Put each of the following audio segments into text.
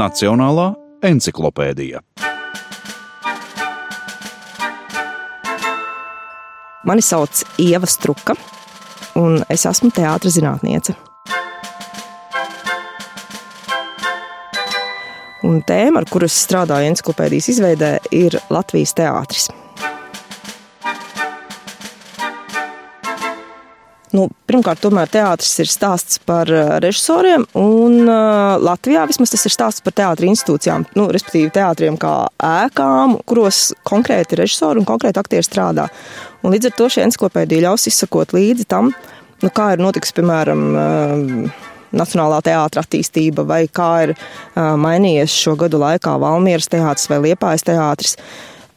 Nacionālā encyklopēdija. Mani sauc Ieva Struka, un es esmu teātris zinātniece. Un tēma, ar kuras strādāju encyklopēdijas izveidē, ir Latvijas teātris. Nu, pirmkārt, tomēr teātris ir stāsts par uh, režisoriem, un uh, Latvijā vismaz tas ir stāsts par teātris institūcijām, nu, respektīvi teātriem kā ēkām, kuros konkrēti režisori un konkrēti aktieri strādā. Un līdz ar to šī encyklopēdija ļaus izsakot līdzi tam, nu, kā ir notiks, piemēram, uh, Nacionālā teātra attīstība, vai kā ir uh, mainījies šo gadu laikā Valmieras teātris vai Liepājas teātris.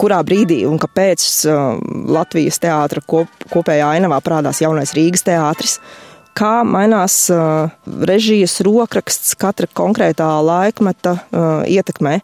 Kurā brīdī un kāpēc uh, Latvijas teātra kop, kopējā ainavā parādās jaunais Rīgas teātris, kā mainās uh, režijas rokraksts katra konkrētā laikmeta uh, ietekmē.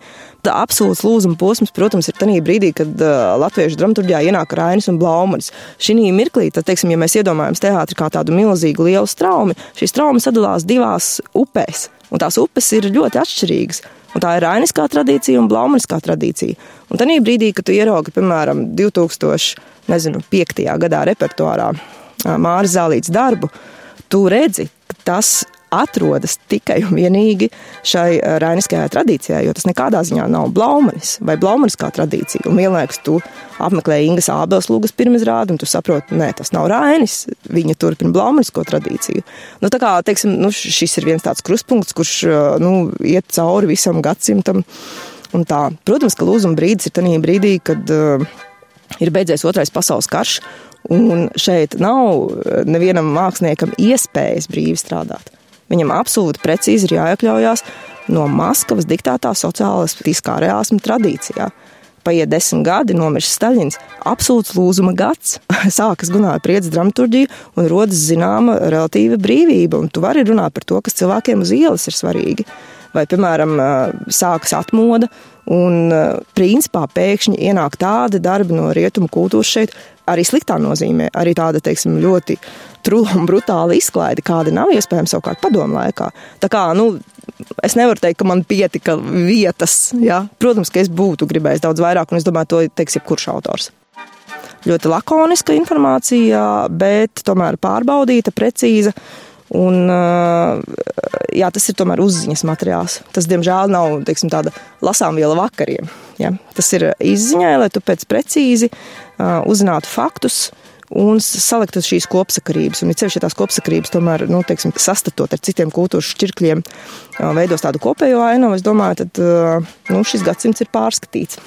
Tā absolūts lūzuma posms, protams, ir tajā brīdī, kad uh, latviešu dramaturgijā ienāk Rainis un Blaumanis. Šī mirklī, tad, teiksim, ja mēs iedomājamies teātri kā tādu milzīgu lielu straumi, šīs traumas sadalās divās upēs, un tās upes ir ļoti atšķirīgas. Un tā ir rainiskā tradīcija un blaumaniskā tradīcija. Un tajā brīdī, kad tu ieraugi, piemēram, 2005. gadā repertuārā Māra Zālītas darbu, tu redzi, ka tas atrodas tikai un vienīgi šai rainiskajā tradīcijā, jo tas nekādā ziņā nav blaumanis vai blaumaniskā tradīcija. Un vienlaikus tu apmeklē Ingas Ābels lūgas pirmizrādi, un tu saproti, nē, tas nav rainis, viņa turpina blaumanisko tradīciju. Nu, tā kā, teiksim, nu, šis ir viens tāds kruspunkts, kurš, nu, iet cauri visam gadsimtam. Un tā, protams, ka lūzuma brīdis ir tajā brīdī, kad uh, ir beidzies otrais pasaules karš, Un šeit nav eh, nevienam māksliniekam iespējas brīvi strādāt. Viņam absolūti precīzi ir jāiekļaujas no Maskavas diktētā sociālistiskā reālisma tradīcijā. Paiet desmit gadi, nomirst Staļins, absolūts lūzuma gads. Sākas Gunāra priecas dramaturģija un rodas zināma relatīva brīvība. Un tu vari runāt par to, kas cilvēkiem uz ielas ir svarīgi. Vai, piemēram, sākas atmoda, un principā pēkšņi ienāk tāda darba no rietumu kultūras šeit, arī sliktā nozīmē, arī tāda, teiksim, ļoti trula un brutāla izklaide, kāda nav iespējama savukārt padomu laikā. Tā kā, nu, es nevaru teikt, ka man pietika vietas, jā. Protams, ka es būtu gribējis daudz vairāk, un es domāju, to teiks jebkurš autors. Ļoti lakoniska informācija, bet tomēr pārbaudīta, precīza. Un, jā, tas ir tomēr uzziņas materiāls. Tas, diemžēl, nav teiksim, tāda lasāmviela vakariem. Ja? Tas ir izziņai, lai tu pēc precīzi uzzinātu faktus un saliktu šīs kopsakarības. Un, ja ceļš tās kopsakarības tomēr, nu, teiksim, sastatot ar citiem kultūras šķirkļiem, veidos tādu kopējo ainu, es domāju, tad nu, šis gadsimts ir pārskatīts.